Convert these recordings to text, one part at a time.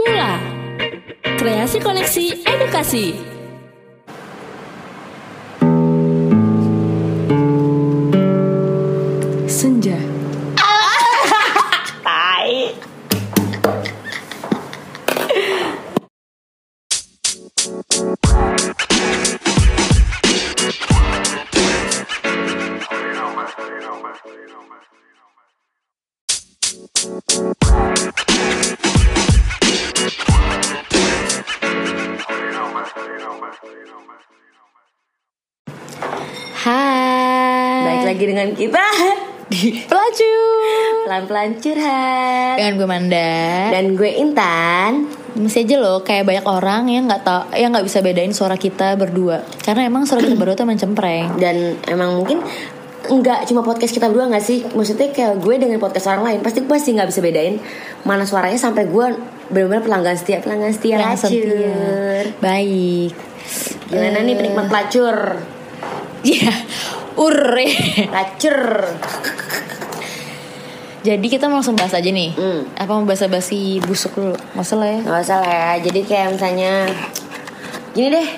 Mula Kreasi Koneksi Edukasi pelan-pelan curhat. Dengan gue Manda Dan gue Intan. Masih aja loh kayak banyak orang yang nggak tau yang nggak bisa bedain suara kita berdua karena emang suara kita berdua tuh emang cempreng Dan emang mungkin nggak cuma podcast kita berdua nggak sih? Maksudnya kayak gue dengan podcast orang lain pasti gue pasti nggak bisa bedain mana suaranya sampai gue benar-benar pelanggan setia pelanggan setia lacur. setia. baik Gimana nih penikmat pelacur? Iya Ure Pelacur. Jadi kita mau langsung bahas aja nih Hmm. Apa mau bahasa-basi busuk dulu Gak usah lah ya Gak usah lah ya. Jadi kayak misalnya gini deh.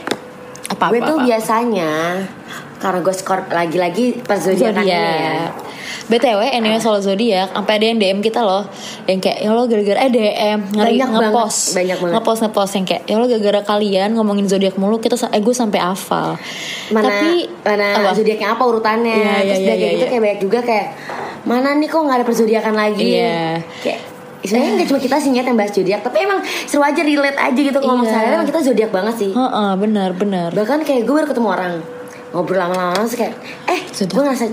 Apa, gue apa, tuh apa. biasanya karena gue skor lagi-lagi pas zodiakan ini ya. Zodiak. BTW anyway soal zodiak sampai ada yang DM kita loh yang kayak ya lo gara-gara eh DM ngeri Banyak ngepost banget, banyak banget. ngepost ngepost yang kayak ya lo gara-gara kalian ngomongin zodiak mulu kita eh gue sampai hafal Mana tapi mana zodiaknya apa urutannya. Iya, iya, Terus iya, udah kayak iya, gitu iya. kayak banyak juga kayak mana nih kok nggak ada perzodiakan lagi. Iya. Kayak sebenarnya nggak cuma kita sih Nyet, yang bahas zodiak, tapi emang seru aja relate aja gitu ngomong Iya. sehari emang kita zodiak banget sih. Heeh, benar benar Bahkan kayak gue baru ketemu orang ngobrol lama-lama terus kayak eh Zodiak. gue ngerasa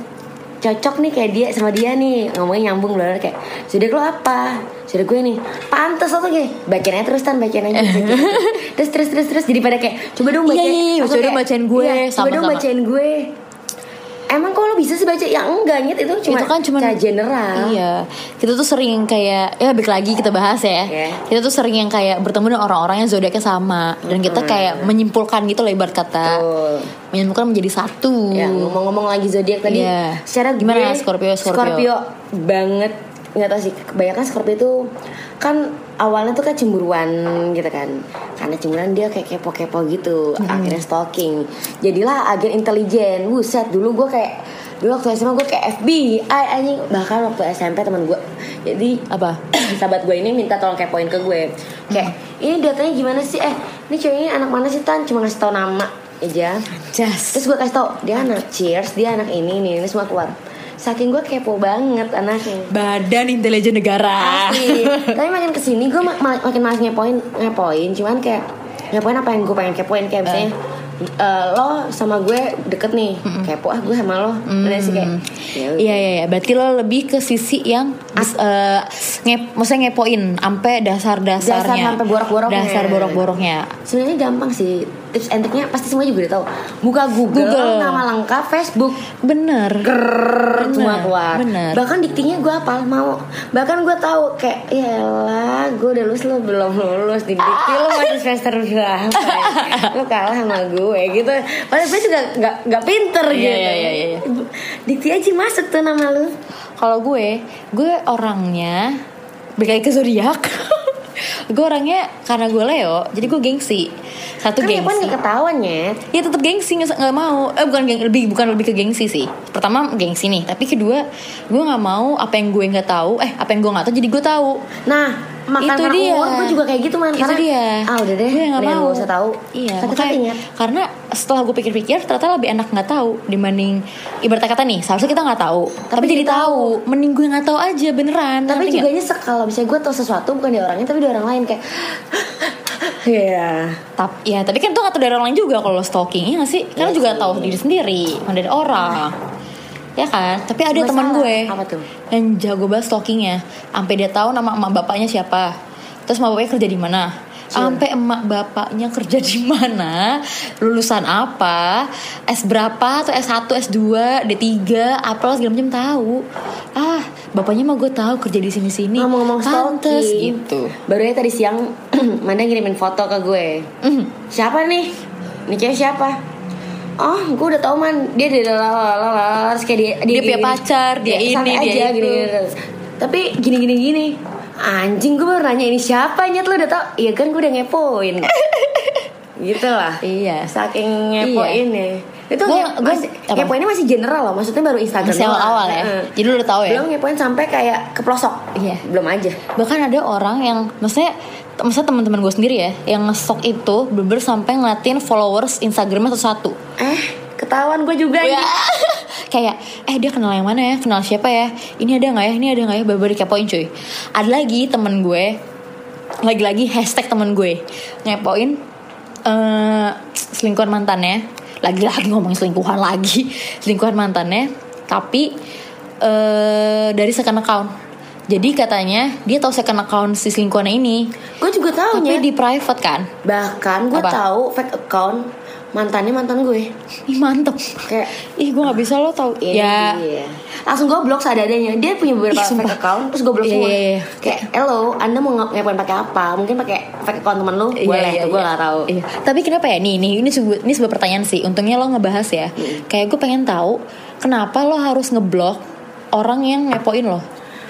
cocok nih kayak dia sama dia nih ngomongnya nyambung bener kayak zodiak lo apa zodiak gue nih pantas tuh kayak bacain aja terus tan bacain aja bacain aja. terus terus terus terus jadi pada kayak coba dong bacain Iya, iya, iya, coba dong kayak, bacain gue, iya, coba dong bacain gue emang kok lo bisa sih baca ya enggak nyet itu cuma itu kan cuma general Iya, kita tuh sering kayak ya balik lagi kita bahas ya. Iya. Kita tuh sering yang kayak bertemu dengan orang-orang yang zodiaknya sama dan kita kayak menyimpulkan gitu loh ibarat kata. Tuh. Menyimpulkan menjadi satu. Ya ngomong-ngomong lagi zodiak tadi, Iya. secara Gimana, gue, Scorpio, Scorpio? banget nggak tahu sih kebanyakan Scorpio itu kan awalnya tuh kan cemburuan gitu kan. Karena cemburuan dia kayak kepo-kepo gitu akhirnya stalking. Jadilah agen intelijen. Buset dulu gue kayak dulu waktu SMA gue kayak FBI anjing. Bahkan waktu SMP teman gue jadi Apa? sahabat gue ini minta tolong kepoin ke gue. Kayak ini datanya gimana sih? Eh ini ceweknya anak mana sih tan? Cuma ngasih tau nama aja. Jas. Terus gue kasih tau dia anak cheers, dia anak ini ini, ini semua keluar. Saking gue kepo banget anaknya. Badan Intelijen Negara. Asli. Tapi makin ke sini gue ma- ma- makin malas ngepoin ngepoin, cuman kayak ngepoin apa yang gue pengen kepoin kayak misalnya eh, lo sama gue deket nih, kepo ah gue sama lo. Udah sih kayak ya. Iya iya iya, berarti lo lebih ke sisi yang eh ngep, maksudnya ngepoin sampai dasar-dasarnya. Dasar sampai borok-boroknya. Dasar borok-boroknya. Sebenarnya gampang sih. Tips and triknya pasti semua juga udah tahu. Buka Google, Google. nama lengkap, Facebook, Bener. Grrrr, semua Bener, keluar. bener. Bahkan diktinya gue apal mau. Bahkan gue tahu kayak ya lah gue udah lulus lo belum lulus di dikti lo masih semester berapa? ya? Lo kalah sama gue gitu. Padahal gue juga nggak nggak pinter Iya, gitu. iya, iya, iya. Dikti aja masuk tuh nama lu. Kalau gue, gue orangnya balik lagi ke zodiak. gue orangnya karena gue Leo, jadi gue gengsi. Satu Kan gengsi. nggak ketahuan ya. Ya tetap gengsi nggak nggak mau. Eh bukan geng, lebih bukan lebih ke gengsi sih. Pertama gengsi nih, tapi kedua gue nggak mau apa yang gue nggak tahu. Eh apa yang gue nggak tahu jadi gue tahu. Nah, makan Itu dia. umur gue juga kayak gitu man. Itu Karena, dia. Ah udah deh, Gue nggak mau. gak usah tahu. Iya. Sakit makanya- hatinya. karena setelah gue pikir-pikir ternyata lebih enak nggak tahu dibanding ibarat kata nih seharusnya kita nggak tahu tapi, jadi jadi tahu. mending gue nggak tahu aja beneran Tapi juga nyesek kalau misalnya gue tahu sesuatu bukan dari orangnya tapi dari orang lain kayak Iya. Tap, ya tapi kan itu nggak tahu dari orang lain juga kalau lo stalking ya nggak sih karena Iya juga tahu diri sendiri bukan dari orang ya kan? Tapi ada teman gue. Apa tuh? yang jago banget stalkingnya. Sampai dia tahu nama emak bapaknya siapa. Terus emak bapaknya kerja di mana? Sampai emak bapaknya kerja di mana? Lulusan apa? S berapa atau S1 S2 D3 apalah segala macam tahu. Ah bapaknya mah gue tahu kerja di sini sini Ngomong-ngomong Pantes stalking. gitu. Baru aja tadi siang Manda ngirimin foto ke gue. Mhm. Siapa nih? Ini cewek siapa? Oh, gue udah tau man Dia dia lalalala Terus kayak dia Dia punya pacar, dia santai ini, dia aja, itu. gini, gini. Tapi gini gini gini anjing gue baru nanya ini siapa nyet lu udah tau iya kan gue udah ngepoin gitu lah Iya. saking ngepoinnya itu Gua- nge- gua- masih, ngepoinnya masih general loh maksudnya baru Instagram Masih doang. awal-awal ya? Heeh. Jadi lu udah tahu ya? belum ngepoin sampai kayak ke pelosok Iya. belum aja bahkan ada orang yang maksudnya maksudnya teman-teman gue sendiri ya yang ngestok itu bener sampai ngeliatin followers Instagramnya satu-satu. Eh ketahuan gue juga ya. kayak eh dia kenal yang mana ya? Kenal siapa ya? Ini ada nggak ya? Ini ada nggak ya? Baru dikepoin cuy. Ada lagi temen gue lagi-lagi hashtag temen gue ngepoin eh selingkuhan mantannya. Lagi-lagi ngomongin selingkuhan lagi. Selingkuhan mantannya tapi eh dari second account jadi katanya dia tahu second account si selingkuhannya ini. Gue juga tahu tapi di private kan? Bahkan gue tahu fake account mantannya mantan gue. Ih mantep. Kayak ih gue nggak bisa lo tau. Ini ya. Dia. Langsung gue blok seadanya. Dia punya beberapa Ih, fake account Terus gue blok Iya, semua. iya, iya. Kayak Hello Anda mau ngapain pakai apa? Mungkin pakai fake account temen lu? Iya, Boleh iya, tuh gue iya. gak tahu. Iya. Tapi kenapa ya? Nih nih ini sebuah ini sebuah pertanyaan sih. Untungnya lo ngebahas ya. Kayak gue pengen tahu kenapa lo harus ngeblok orang yang ngepoin lo.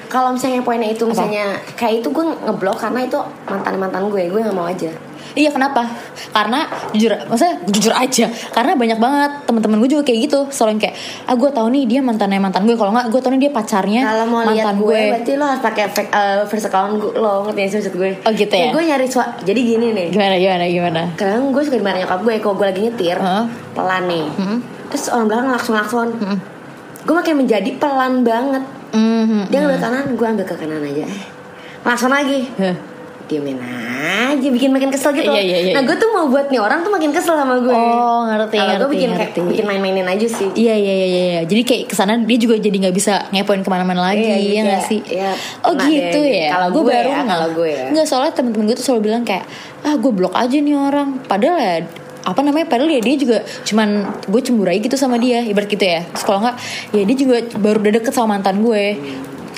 Kalau misalnya poinnya itu misalnya Kayak itu gue ngeblok Karena itu mantan-mantan gue Gue gak mau aja Iya kenapa? Karena jujur, maksudnya jujur aja. Karena banyak banget teman-teman gue juga kayak gitu. Selalu yang kayak, ah gue tahu nih dia mantannya mantan gue. Kalau nggak, gue tahu nih dia pacarnya Kalau mau lihat mantan gue, gue. Berarti lo harus pakai fake uh, first account gue, lo Ngerti sih maksud gue Oh, gitu ya? Kayak Gue nyari sua- Jadi gini nih Gimana gimana gimana? Kadang gue suka dimarahin nyokap gue Kalau gue lagi nyetir Heeh. Pelan nih Hmm. Terus orang belakang lakson-lakson Gue makin menjadi pelan banget Hmm. Dia ngambil kanan, gue ambil ke kanan aja. Eh, Langsung lagi. Heh. Diemin aja, bikin makin kesel gitu. Iya, iya, iya. Nah gue tuh mau buat nih orang tuh makin kesel sama gue. Oh, ngerti, Kalau gue ngerti, bikin kayak ngerti. bikin main-mainin aja sih. Iya iya iya iya. iya. Jadi kayak ke sana dia juga jadi nggak bisa ngepoin ke mana-mana lagi Iya, ya iya, nggak sih? iya. Oh gitu ya. Kalau Gua gue baru ya, nggak. kalau gue ya. Nggak soalnya temen-temen gue tuh selalu bilang kayak ah gue blok aja nih orang. Padahal ya apa namanya padahal ya dia juga cuman gue cemburu aja gitu sama dia ibarat gitu ya. Terus kalau nggak ya dia juga baru udah deket sama mantan gue.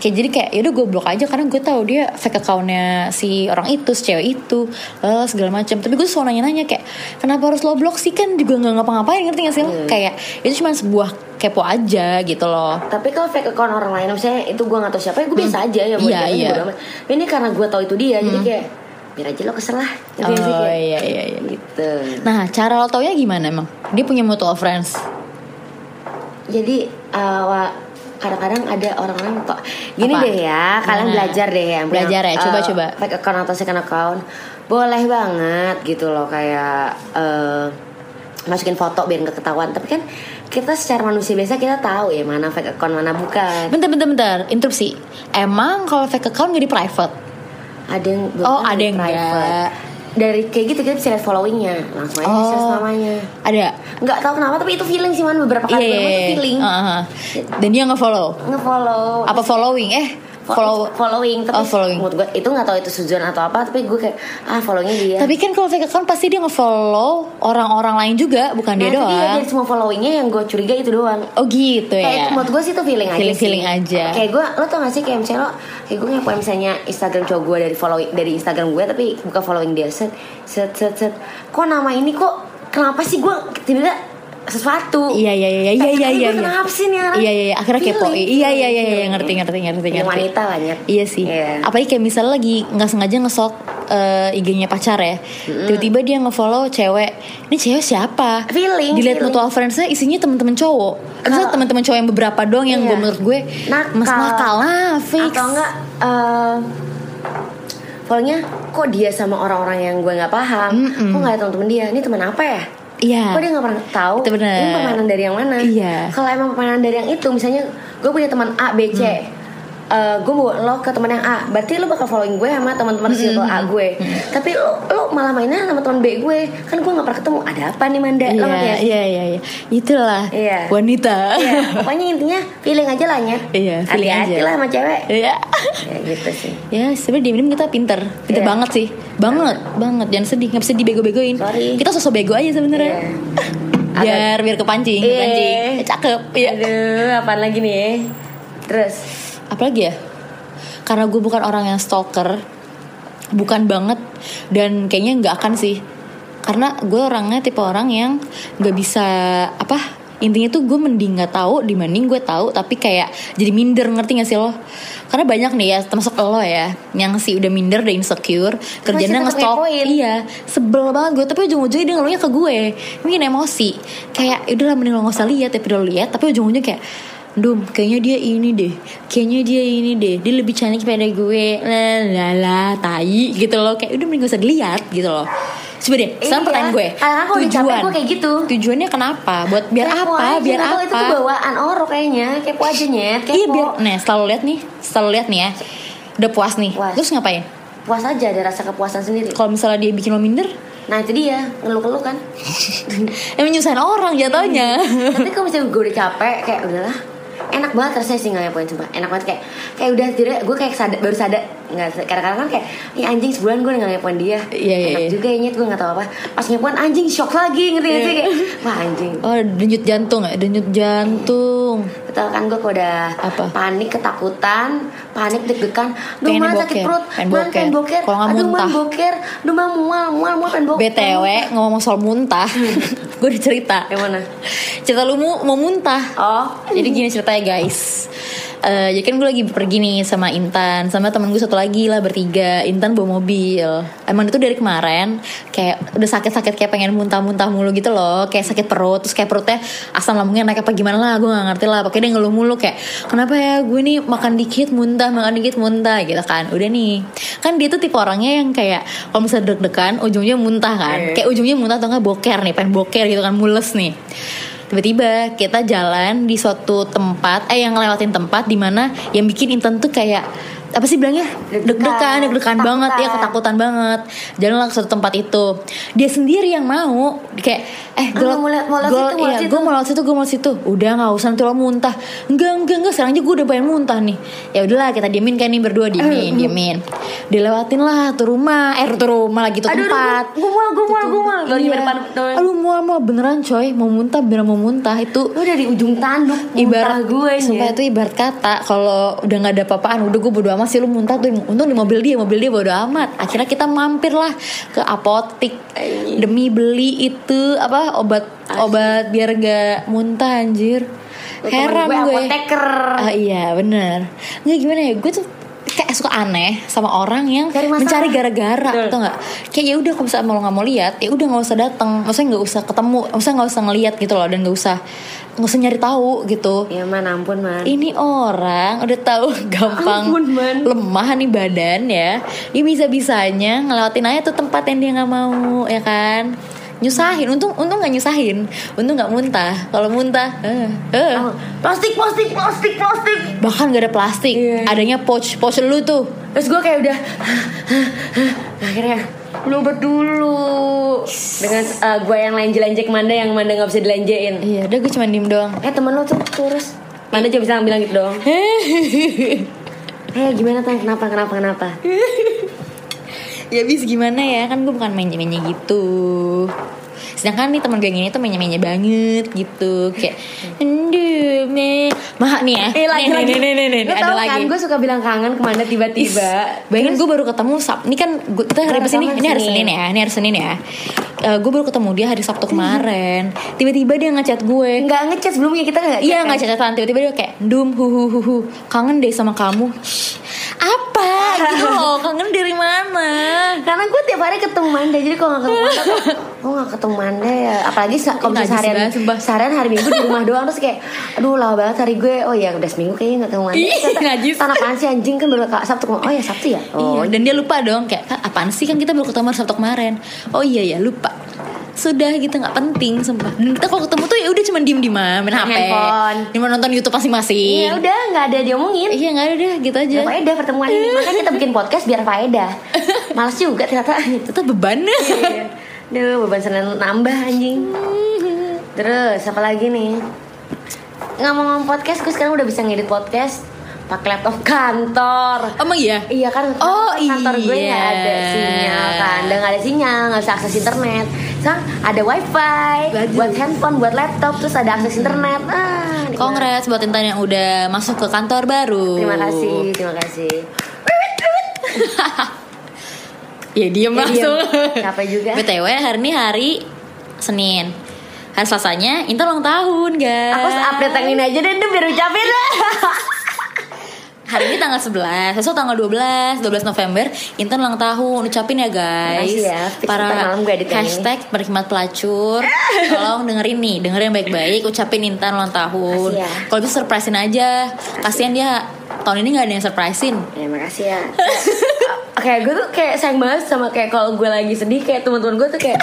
Kayak jadi kayak yaudah gue blok aja karena gue tahu dia fake accountnya si orang itu si cewek itu eh, segala macam tapi gue selalu nanya-nanya kayak kenapa harus lo blok sih? Kan juga nggak ngapa-ngapain ngerti gak sih lo? Kayak itu cuma sebuah kepo aja gitu loh. Tapi kalau fake account orang lain misalnya itu gue gak tau siapa ya gue biasa aja ya buat Iya, iya. Ini karena gue tahu itu dia jadi kayak biar aja lo kesel lah. Oh Kayak iya iya iya Gitu. nah cara lo taunya gimana emang dia punya mutual friends Jadi uh, kadang-kadang ada orang-orang kok gini Apa? deh ya, kalian Gimana? belajar deh yang punya, Belajar ya, coba, uh, coba. Fake account atau second account. Boleh banget gitu loh kayak uh, masukin foto biar nggak ketahuan. Tapi kan kita secara manusia biasa kita tahu ya mana fake account mana bukan. bentar bentar bentar interupsi emang kalau fake account gak di private Ada yang Oh, ada yang private. enggak. Dari kayak gitu kita bisa lihat followingnya langsung aja Oh. search namanya. ada Nggak tahu kenapa tapi itu feeling sih man beberapa kali beberapa tuh iya feeling. Uh, uh. dan dia nggak follow Ngefollow apa following eh follow following tapi Oh, following. menurut gue itu nggak tahu itu sujon atau apa tapi gue kayak ah followingnya dia Tapi kan kalau fake account pasti dia nge-follow orang-orang lain juga, bukan nah, dia itu doang. dia dari semua followingnya yang gue curiga itu doang Oh gitu kayak ya. menurut gue sih itu feeling, aja Feeling- sih feeling aja. kayak gue lo tau gak sih kayak misalnya lo kayak gue ngepoin misalnya Instagram cowok gue dari following dari Instagram gue tapi bukan following dia set set set set kok nama ini kok kenapa sih gue tiba-tiba sesuatu Iya iya iya iya iya "Ini iya. kenapa sih nih orang?" Iya iya iya. akhirnya kepo. Iya iya iya iya ngerti ngerti ngerti Feeling ngerti. wanita Nyet. Iya sih. Iya. Apalagi kayak misalnya lagi nggak sengaja ngesok eh, IG-nya pacar ya. Tiba-tiba dia nge-follow cewek. Ini cewek siapa? Feeling, Dilihat mutual friends-nya isinya teman-teman cowok. Kalau- teman-teman cowok yang beberapa doang yang Iya. gue menurut gue nakal, mas nakal lah fix. atau enggak eh follownya kok dia sama orang-orang yang gue nggak paham kok nggak ada teman-teman dia ini teman apa ya Iya. Kok dia gak pernah tahu Itu bener. Ini permainan dari yang mana Iya. Kalau emang permainan dari yang itu Misalnya gue punya teman A, B, C Eh, gue bawa lo ke teman yang A berarti lo bakal following gue sama teman-teman circle A gue tapi lo lo malah mainnya sama teman B gue kan gue nggak pernah ketemu ada apa nih Manda lo Iya, ngerti gak sih? iya, iya, iya. Itulah Iya. wanita. Iya, pokoknya intinya feeling aja lah Nyet. Iya, feeling Hati-hati aja. lah sama cewek Iya. ya gitu sih Ya sebenarnya diem-diem kita pinter Pinter Iya. banget sih Banget Banget Jangan sedih Gak bisa dibego-begoin Sorry. Kita sosok bego aja sebenarnya Iya. Biar biar kepancing Iya. Kepancing Eh, Cakep Iya Aduh, apaan lagi nih? Terus Apalagi ya? Karena gue bukan orang yang stalker Bukan banget Dan kayaknya nggak akan sih. Karena gue orangnya tipe orang yang nggak bisa Apa intinya tuh gue mending nggak tahu dibanding gue tahu tapi kayak jadi minder ngerti gak sih lo? Karena banyak nih ya termasuk lo ya yang si udah minder dan insecure kerjanya ngestok iya sebel banget gue tapi ujung-ujungnya dia ngeluhnya ke gue. Mungkin emosi. Kayak udahlah mending lo gak usah lihat tapi lo lihat tapi ujung-ujungnya kayak Dum, kayaknya dia ini deh. Kayaknya dia ini deh. Dia lebih cantik pada gue. Lala, tai gitu loh. Kayak udah mending gak usah dilihat gitu loh. Coba deh, sekarang Iya. pertanyaan gue. Kalau udah capek gue kayak gitu. Tujuannya kenapa? Buat biar Kepo apa? aja, Biar apa? Itu tuh bawaan orang kayaknya. Kepo aja nyet. Kepo. Iya biar Nah selalu lihat nih. Selalu lihat nih ya. Udah puas nih. Puas. Terus ngapain? Puas aja ada rasa kepuasan sendiri. Kalau misalnya dia bikin lo minder? Nah itu dia. Ngeluh-ngeluh kan. Emang nyusahin orang jatuhnya. Tapi kalau misalnya gue udah capek Kayak udahlah enak banget rasanya sih nggak ngepoin sumpah. Enak banget kayak kayak udah tidak gue kayak sadar baru sadar. Nggak kadang-kadang kan kayak ini anjing sebulan gue nggak ngepoin dia. Iya, iya, enak iya. juga ya nyet gue nggak tahu apa. Pas ngepoin anjing shock lagi ngerti nggak sih? Kayak wah anjing. Oh denyut jantung ya? Denyut jantung. Betul kan gue kalau udah Apa? panik ketakutan panik deg-degan. Duh man sakit perut. boker. pengen boker. Kalau nggak aduh muntah. boker. Duh man mual mual mual pengen boker. BTW ngomong soal muntah Gue udah cerita. Yang mana Cerita lu mau, mau muntah. Oh. Jadi gini ceritanya guys Eh, jadi kan gue lagi pergi nih sama Intan sama temen gue satu lagi lah bertiga Intan bawa mobil. Emang itu dari kemarin kayak udah sakit-sakit kayak pengen muntah-muntah mulu gitu loh. Kayak sakit perut terus kayak perutnya asam lambungnya naik apa gimana lah gue gak ngerti lah. Pokoknya dia ngeluh mulu kayak kenapa ya gue nih makan dikit muntah makan dikit muntah gitu kan. Udah nih. Kan dia tuh tipe orangnya yang kayak kalau misalnya deg-degan ujungnya muntah kan. Iya. kayak ujungnya muntah atau nggak boker nih pengen boker gitu kan mules nih tiba-tiba kita jalan di suatu tempat eh yang ngelewatin tempat di mana yang bikin Intan tuh kayak apa sih bilangnya? Deg-degan, deg-degan banget. Ya ketakutan banget. Jalan ke suatu tempat itu. Dia sendiri yang mau. Kayak eh Ah, mau mau mau liat iya, situ. gue mau lewat situ gue mau lewat situ. Udah nggak usah nanti lo muntah. Enggak enggak enggak sekarang aja gue udah pengen muntah nih. Ya udahlah kita diemin kan nih berdua. Diemin diemin. Dilewatin lah tuh rumah. Eh tuh rumah lagi tuh Aduh, tempat. Gue mual, gue mual, gue. Lagi Iya. depan temen. Aduh mual mual. Beneran coy. Mau muntah beneran mau muntah. Itu Lu udah di ujung tanduk ibarat gue Sumpah itu ibarat kata. Kalau udah gak ada apa-apaan Udah gue bodo amat sih Lu muntah tuh Untung di mobil dia Mobil dia bodo amat. Akhirnya kita mampir lah Ke apotik. Demi beli itu Apa obat Obat biar gak muntah anjir. Heran gue gue, apoteker. Ah, Iya bener. Nggak gimana ya Gue tuh kayak suka aneh sama orang yang mencari gara-gara atau nggak? Kayak ya udah kalau misalnya mau nggak mau lihat ya udah nggak usah datang maksudnya nggak usah ketemu maksudnya nggak usah ngelihat gitu loh dan nggak usah nggak usah nyari tahu gitu. Ya man ampun man. Ini orang udah tahu gampang Ampun, Man. lemah nih badan ya. Dia bisa bisanya ngelewatin aja tuh tempat yang dia nggak mau ya kan nyusahin. Untung untung nggak nyusahin. Untung nggak muntah. Kalau muntah eh. Oh, Plastik, plastik, plastik, plastik. Bahkan gak ada plastik. Iya. adanya pouch pouch lu tuh. Terus gue kayak udah Akhirnya Lu dulu Dengan eh, gue yang lain jelanja ke Manda Yang Manda gak bisa dilanjain iya udah gue cuma diem doang. Eh temen lu tuh terus. Manda juga bisa bilang gitu dong Eh gimana tuh kenapa kenapa kenapa? Ya bis gimana ya? Kan gue bukan mainnya-mainnya gitu sedangkan nih teman gue yang ini tuh mainnya-mainnya banget gitu kayak aduh me. Mah nih ya. Eh lagi nih, lagi. nih, nih, nih, nih, ada lagi. kan gue suka bilang kangen ke Manda tiba-tiba Bayangin gue baru ketemu Sab Ini kan gua, kita hari ketemu Ini hari Senin. Ya Ini hari Senin ya. Gue baru ketemu dia hari Sabtu kemarin. Tiba-tiba dia ngechat gue. Nggak ngechat sebelumnya kita nggak Iya chat, nggak catatan Tiba-tiba dia kayak Dum hu hu hu hu. Kangen deh sama kamu. Apa gitu loh Kangen dari mana Karena gue tiap hari ketemu Manda Jadi kalau gak ketemu Manda Gue gak ketemu Manda ya Apalagi kalau najis seharian banget, sumpah. Seharian hari Minggu di rumah doang Terus kayak Aduh lama banget hari gue Oh iya udah seminggu kayaknya gak ketemu Manda najis. Tanah apaan sih anjing kan baru ke- Sabtu kemarin Oh ya Sabtu ya Oh Iya, dan dia lupa dong kayak "Kak, apaan sih kan kita baru ketemu Sabtu kemarin. Oh iya ya lupa. Sudah gitu nggak penting sumpah. Dan kita kalau ketemu tuh ya udah cuma diem diem main Main HP. Cuma nonton YouTube masing-masing. Iya udah gak ada diomongin Iya nggak ada deh gitu aja. Gak faedah pertemuan ini Makanya kita bikin podcast biar faedah Males juga ternyata Tetap beban. Iya. Duh beban Senin nambah anjing Terus apa lagi nih Ngomong-ngomong podcast Gue sekarang udah bisa ngedit podcast pakai laptop kantor Emang iya? Iya kan Oh, kantor gue iya. nggak ada sinyal kan Dan nggak ada sinyal nggak bisa akses internet Sekarang ada wifi. Buat handphone, buat laptop Terus ada akses internet ah. Kongres buat Intan yang udah masuk ke kantor baru. Terima kasih, terima kasih Ya diem Ya, langsung. diem. Capek juga. BTW hari ini hari Senin. hari Selasanya Intan ulang tahun guys Aku update yang ini aja deh, deh biar ucapin Hari ini tanggal 11 Besok tanggal 12 12 November Intan ulang tahun Ucapin ya guys. Makasih ya, Para malam gue hashtag berkhidmat pelacur. Tolong dengerin nih Dengerin baik-baik Ucapin Intan ulang tahun. Ya. Kalau bisa surprisein aja. Kasian dia Tahun ini gak ada yang surprisein. Ya makasih ya. Kayak gue tuh kayak sayang banget sama kayak kalau gue lagi sedih Kayak teman-teman gue tuh kayak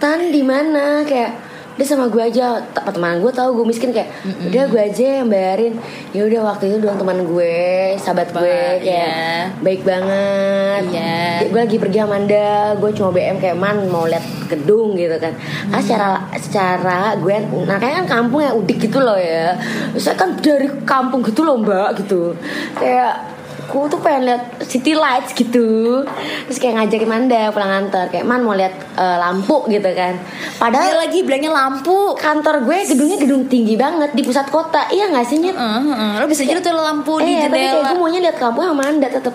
Tan di mana? Kayak udah sama gue aja teman gue tahu gue miskin kayak udah gue aja yang bayarin. Ya udah waktu itu doang teman gue sahabat gue kayak iya. baik banget. Iya. gue lagi pergi sama Anda gue cuma BM kayak man mau lihat gedung gitu kan. Ah secara secara gue nah kayak kan kampung ya udik gitu loh ya. Saya kan dari kampung gitu loh mbak gitu. Kayak aku tuh pengen lihat city lights gitu. Terus kayak ngajakin Manda pulang kantor kayak man mau lihat eh, lampu gitu kan. Dia padahal lagi bilangnya lampu. kantor gue gedungnya gedung tinggi banget di pusat kota. Iya nggak sih Nyet? Heeh, heeh. Lo bisa jadi tuh lampu di eh tapi kayak jendela. gue maunya lihat lampu sama Manda tetep.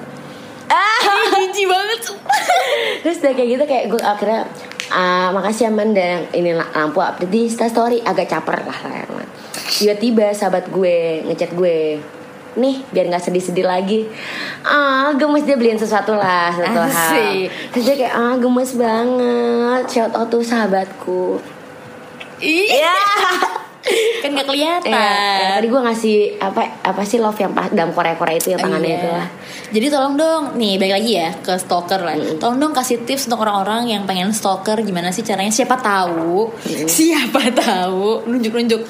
Ah, jijik banget. Terus udah kayak gitu kayak gue akhirnya ah, makasih ya Man dan ini la- lampu update di story agak caper lah. Tiba-tiba sahabat gue ngechat gue nih biar nggak sedih-sedih lagi. Ah gemes dia beliin sesuatu lah sesuatu hal. Terus dia kayak ah gemes banget. Shout out tuh sahabatku. Iya Kan gak kelihatan Iya, yang tadi gue ngasih apa apa sih love yang pas dalam Korea-Korea itu yang tangannya Iya. itu lah Jadi tolong dong, nih balik lagi ya ke stalker lah. Tolong dong kasih tips untuk orang-orang yang pengen stalker gimana sih caranya? Siapa tahu, siapa tahu nunjuk-nunjuk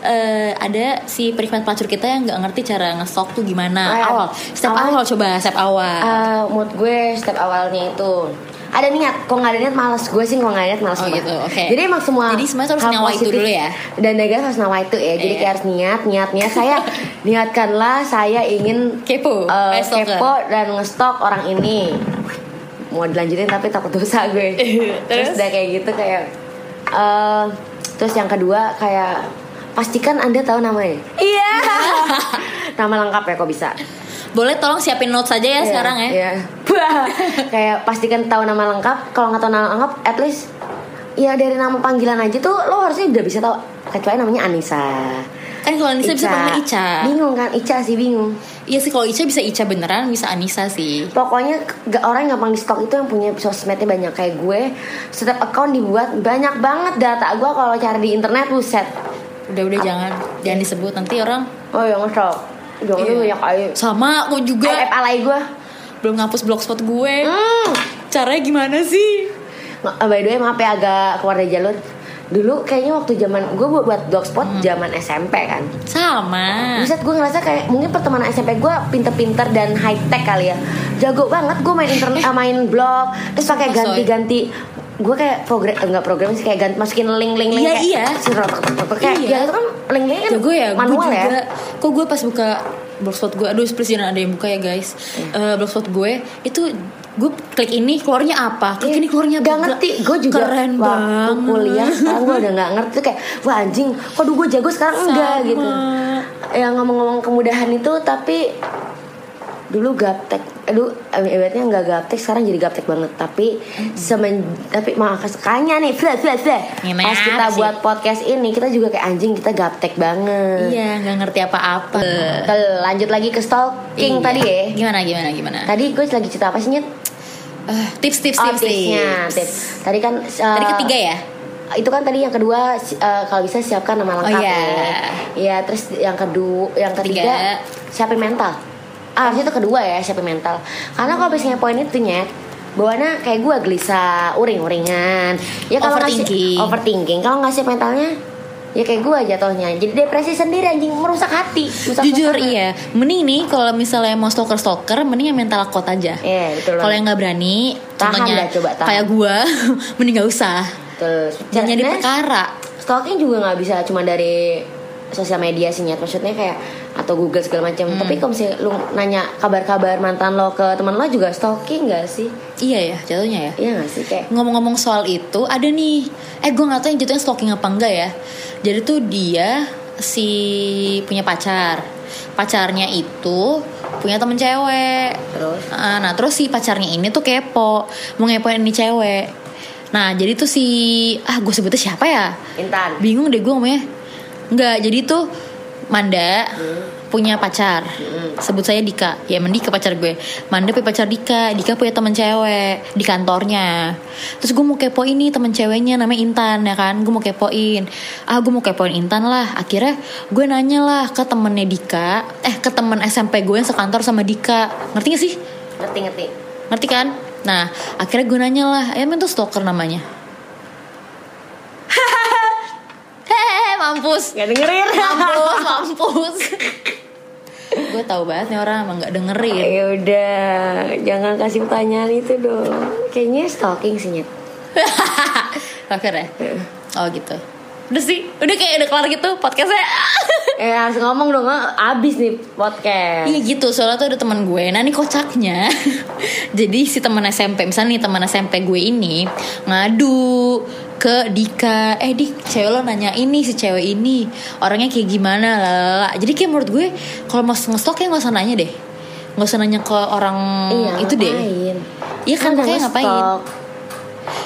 eh, ada si perikmat pelacur kita yang nggak ngerti cara nge-stalk tuh gimana. Ah, awal, step awal- awal coba, step awal. Eh, mood gue step awalnya itu ada niat, kok nggak ada niat malas gue sih kok nggak ada niat malas Oh, gitu, oke. Jadi emang semua Jadi semuanya harus nyawa itu dulu ya? Dan negatif harus nawa itu ya. Jadi Iya. kayak harus niat, niat, niat. Saya niatkanlah saya ingin Kepo, stalker. kepo dan ngestok orang ini. Mau dilanjutin tapi takut dosa gue. terus? Terus? udah kayak gitu kayak eh terus yang kedua kayak pastikan anda tahu namanya. Iya. Nama lengkap ya kok bisa. Boleh tolong siapin notes aja ya Iya, sekarang ya. Iya. Kayak pastikan tahu nama lengkap. Kalau nggak tahu nama lengkap, at least ya dari nama panggilan aja tuh lo harusnya udah bisa tahu. Kecuali namanya Anissa. Kan kalau Anissa bisa panggil Ica. Bingung kan? Ica sih bingung. Iya sih kalau Ica bisa Ica beneran, bisa Anissa sih. Pokoknya gak, orang yang gampang di stok itu yang punya sosmednya banyak kayak gue. Setiap account dibuat banyak banget data gue kalau cari di internet buset. Udah udah jangan jangan disebut nanti orang Oh ya ngestok. Jangan Iya. lu banyak ayo. sama aku juga Aib alay gue. Belum ngapus blogspot gue. Hmm. Caranya gimana sih? Ma- By the way maaf ya agak keluar dari jalur Dulu kayaknya waktu zaman Gue buat, buat blogspot zaman SMP kan Sama. Buset gue ngerasa kayak Mungkin pertemanan SMP gue pinter-pinter dan high tech kali ya Jago banget gue main internet ah, main blog Terus pakai Soy. ganti-ganti Gue kayak program Enggak program sih Kayak ganti, masukin link-link link Iya, kayak, iya. Kayak Iya. ya itu kan link-linknya kan Jago ya, gue manual juga. ya Kok gue pas buka blogspot gue, aduh please jangan ada yang buka ya guys. Iya. Eh, blogspot gue itu gue klik ini keluarnya apa? Klik Iya, ini keluarnya Gak apa? ngerti Gue juga keren waktu banget. kuliah Sekarang gue udah gak ngerti kayak Wah anjing Kok dulu gue jago sekarang enggak Sama. gitu yang ngomong-ngomong kemudahan itu tapi dulu gaptek aduh ibaratnya nggak gaptek sekarang jadi gaptek banget tapi semen tapi makanya nih flat flat flat pas kita sih? buat podcast ini kita juga kayak anjing kita gaptek banget Iya, nggak ngerti apa-apa. Lanjut lagi ke stalking Iya. tadi ya Gimana gimana gimana? tadi gue lagi cerita apa sih nyet Eh, tips tips Oh, tips tipsnya tips. tips tadi kan Tadi uh, ketiga ya? itu kan tadi yang kedua eh, kalau bisa siapkan nama lengkap Oh, iya. ya. Iya, terus yang kedua, yang ketiga Tiga. siapin mental. Ah, harusnya itu kedua ya, siapin mental. Karena kalau biasanya poin itu nyet bawaannya kayak gue gelisah, uring-uringan. Ya kalau Overthinking. overthinking. Kalau nggak siap mentalnya, ya kayak gue jatuhnya. Jadi depresi sendiri anjing merusak hati. merusak Jujur iya, mending nih kalau misalnya mau stalker stalker, mending yang mental kuat aja. Iya, betul Kalau yang nggak berani, Tahan contohnya dah, coba tahan. kayak gua, mending nggak usah. Terus Jangan jadi sebenarnya perkara. stalking juga nggak bisa cuma dari sosial media sih Nyet. maksudnya kayak atau Google segala macam Hmm. tapi kalau misalnya lu nanya kabar-kabar mantan lo ke teman lo juga stalking gak sih Iya ya, jatuhnya ya. iya gak sih kayak Ngomong-ngomong soal itu, ada nih. Eh, gue nggak tahu yang jatuhnya stalking apa enggak ya. Jadi tuh dia si punya pacar. Pacarnya itu punya temen cewek. terus Ah, Nah terus si pacarnya ini tuh kepo Mau ngepoin ini cewek Nah jadi tuh si ah gue sebutnya siapa ya? Intan. Bingung deh gue ngomongnya. Enggak, jadi tuh Manda punya pacar. Sebut saya Dika. Ya emang Dika pacar gue. Manda punya pacar Dika. Dika punya teman cewek di kantornya. Terus gue mau kepoin nih temen ceweknya namanya Intan ya kan. Gue mau kepoin. Ah gue mau kepoin Intan lah. Akhirnya gue nanya lah ke temennya Dika. Eh ke temen SMP gue yang sekantor sama Dika. Ngerti gak sih? Ngerti ngerti. Ngerti kan? Nah, akhirnya gue nanya lah, emang tuh stalker namanya. Mampus. Gak dengerin. Mampus, mampus. gue tahu banget nih orang emang gak dengerin. Ya udah, jangan kasih pertanyaan itu dong. Kayaknya stalking sih Nyet. Stalker ya? Oh gitu. Udah sih, udah kayak udah kelar gitu podcastnya. Eh harus ngomong dong, abis nih podcast. Iya gitu, soalnya tuh ada teman gue. Nah ini kocaknya. Jadi si teman SMP, misalnya nih teman SMP gue ini ngadu ke Dika. Eh Dik, cewek lo nanya ini si cewek ini orangnya kayak gimana lalala. Jadi kayak menurut gue kalau mau ngestok ya nggak usah nanya deh. Nggak usah nanya ke orang Iya, itu deh. ngapain? Iya kan, udah makanya ngapain?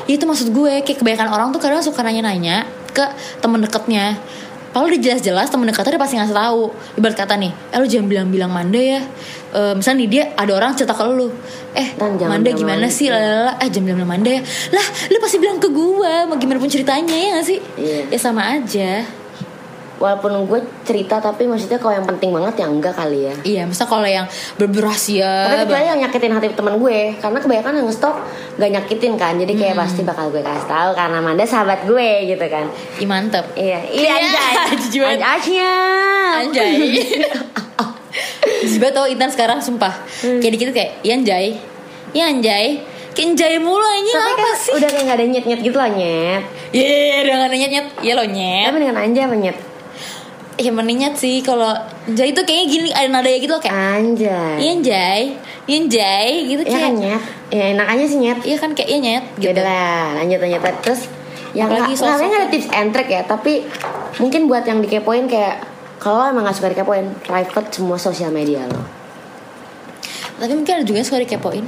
Ya, itu maksud gue kayak kebanyakan orang tuh kadang suka nanya-nanya ke temen deketnya Padahal udah jelas-jelas temen dekatnya dia pasti ngasih tahu. Ibarat kata nih, eh lu jangan bilang-bilang Manda ya. Eh, misalnya nih dia ada orang cerita ke lu, eh Dan Manda gimana sih? Lalala, eh jangan bilang Manda ya. Lah, lu pasti bilang ke gua, mau gimana pun ceritanya ya gak sih? Iya. Ya sama aja. Walaupun gue cerita tapi maksudnya kalau yang penting banget ya enggak kali ya. Iya, misal kalau yang berberhasia Tapi kecuali yang nyakitin hati temen gue Karena kebanyakan yang nge-stalk Gak nyakitin kan Jadi kayak Hmm. pasti bakal gue kasih tahu Karena Amanda sahabat gue gitu kan Ih, mantep. Iya Iya anjay banget. Anjaynya Anjay. Jijik banget tau Intan sekarang sumpah. Hmm. Kayak dikit kayak, iya anjay. Iya anjay. Kayak anjay mulu anjing Tapi apa kan sih? udah kayak gak ada nyet-nyet gitu loh nyet Iya, udah gak nyet nyet. Iya lo nyet. Tapi dengan anjay apa nyet? Ya mending sih kalau anjay itu kayaknya gini ada nadanya gitu loh kayak Anjay iya anjay, iya anjay gitu Iya kan kayak. nyet Ya enak aja sih nyet Iya kan kayak iya nyet Ya gitu. udah lah lanjut lanjut Terus yang nggak sosok nggak ada tips and trick ya Tapi mungkin buat yang dikepoin kayak Kalau emang gak suka dikepoin Private semua sosial media lo Tapi mungkin ada juga yang suka dikepoin.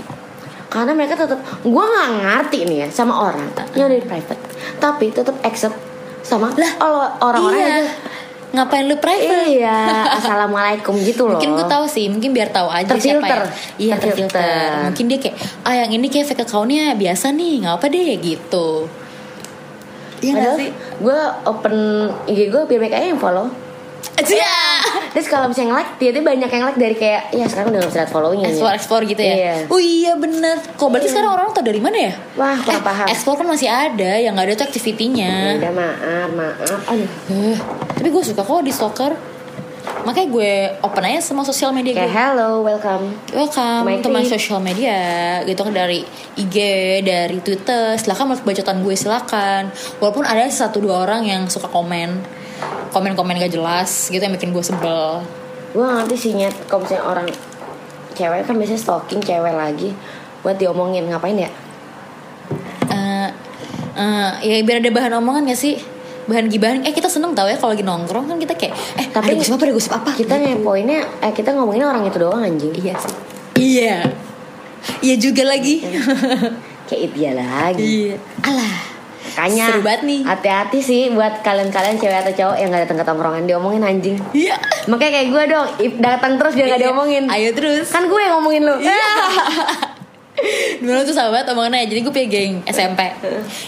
karena mereka tetap gue nggak ngerti nih ya sama orang yang dari private tapi tetap accept sama Lah, kalau orang-orang iya. aja Ngapain lu private? iya assalamualaikum gitu loh Mungkin gue tahu sih, mungkin biar tahu aja siapa Terfilter. yang Iya Terfilter. terfilter. Mungkin dia kayak, ah yang ini kayak fake accountnya biasa nih, nggak apa deh gitu. Iya sih? gue open IG gue biar mereka yang follow Iya. Terus kalau misalnya like dia tuh banyak yang like dari kayak ya sekarang udah nggak bisa lihat followingnya Explore explore gitu ya. Iya. Oh iya bener. Kok berarti sekarang orang tau dari mana ya? wah kurang paham Explore kan masih ada, yang nggak ada tuh Ya activity-nya. udah maaf maaf aduh Eh, tapi gue suka kok di stalker. Makanya gue open aja semua sosial media kayak gue. hello welcome Welcome My to my feed. social media gitu kan dari IG, dari Twitter. Silakan menurut bacotan gue silakan. Walaupun ada satu dua orang yang suka komen, komen-komen gak jelas gitu yang bikin gue sebel. gue ngerti sih nyet kalau misalnya orang cewek kan biasanya stalking cewek lagi buat diomongin ngapain ya Eh, eh, ya biar ada bahan omongan gak sih? Bahan gibahan. Eh kita seneng tau ya kalau lagi nongkrong kan kita kayak, eh Tapi- ada gosip apa, ada gosip apa? kita ngepoinnya eh kita ngomongin orang itu doang anjing Iya sih. Iya. Iya juga lagi. kayak itu ya lagi iya. Alah. Makanya Seru banget nih. hati-hati sih buat kalian-kalian cewek atau cowok yang gak datang ke tongkrongan diomongin anjing. Iya. makanya kayak gue dong datang terus biar gak Iya. diomongin. Ayo terus. kan gue yang ngomongin lu. Iya. Dulu tuh sahabat? Omongannya Jadi gue punya geng SMP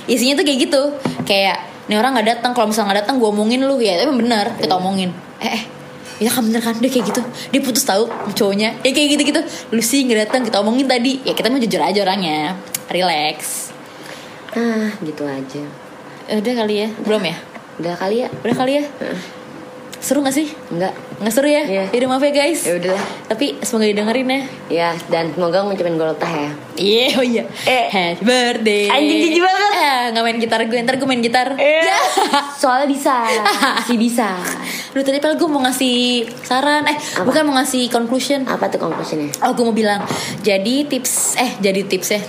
Isinya tuh kayak gitu. Kayak Nih orang gak datang. Kalau misalnya gak datang gue omongin lu. Ya tapi bener Kita omongin. Eh eh Ya kan bener kan? Dia kayak gitu. Dia putus tahu sama cowoknya. Ya kayak gitu-gitu. Lu sih gak datang Kita omongin tadi. Ya kita mau jujur aja orangnya. Relax ah gitu aja Eh, Udah kali ya Belum ya udah kali ya Udah kali ya Seru gak sih? enggak Nggak seru ya? Iya. Yaudah maaf ya guys ya udahlah Tapi semoga didengerin ya ya dan semoga ngucapin golotah ya Iya, oh iya. Eh. Happy birthday. Anjing, jijik banget. Eh, nggak main gitar gue, ntar gue main gitar. Iya. soalnya bisa si bisa Lu tadi padahal gue mau ngasih saran, eh Apa? bukan mau ngasih conclusion. apa tuh conclusionnya Oh, gue mau bilang. Jadi tips, eh jadi tips ya.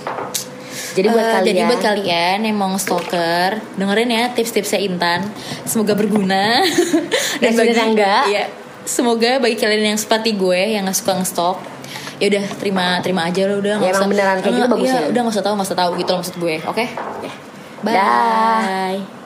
Jadi buat Eh, kalian Jadi buat kalian yang mau stalker, dengerin ya tips-tipsnya Intan. Semoga berguna. Dan sebenarnya enggak. Iya. Semoga bagi kalian yang seperti gue yang nggak suka nge-stalk, ya udah terima terima aja lo udah Ya, usah beneran kayak gitu Eh, bagus iya, ya. udah nggak usah tahu nggak usah tahu gitu loh maksud gue oke Bye. Dah.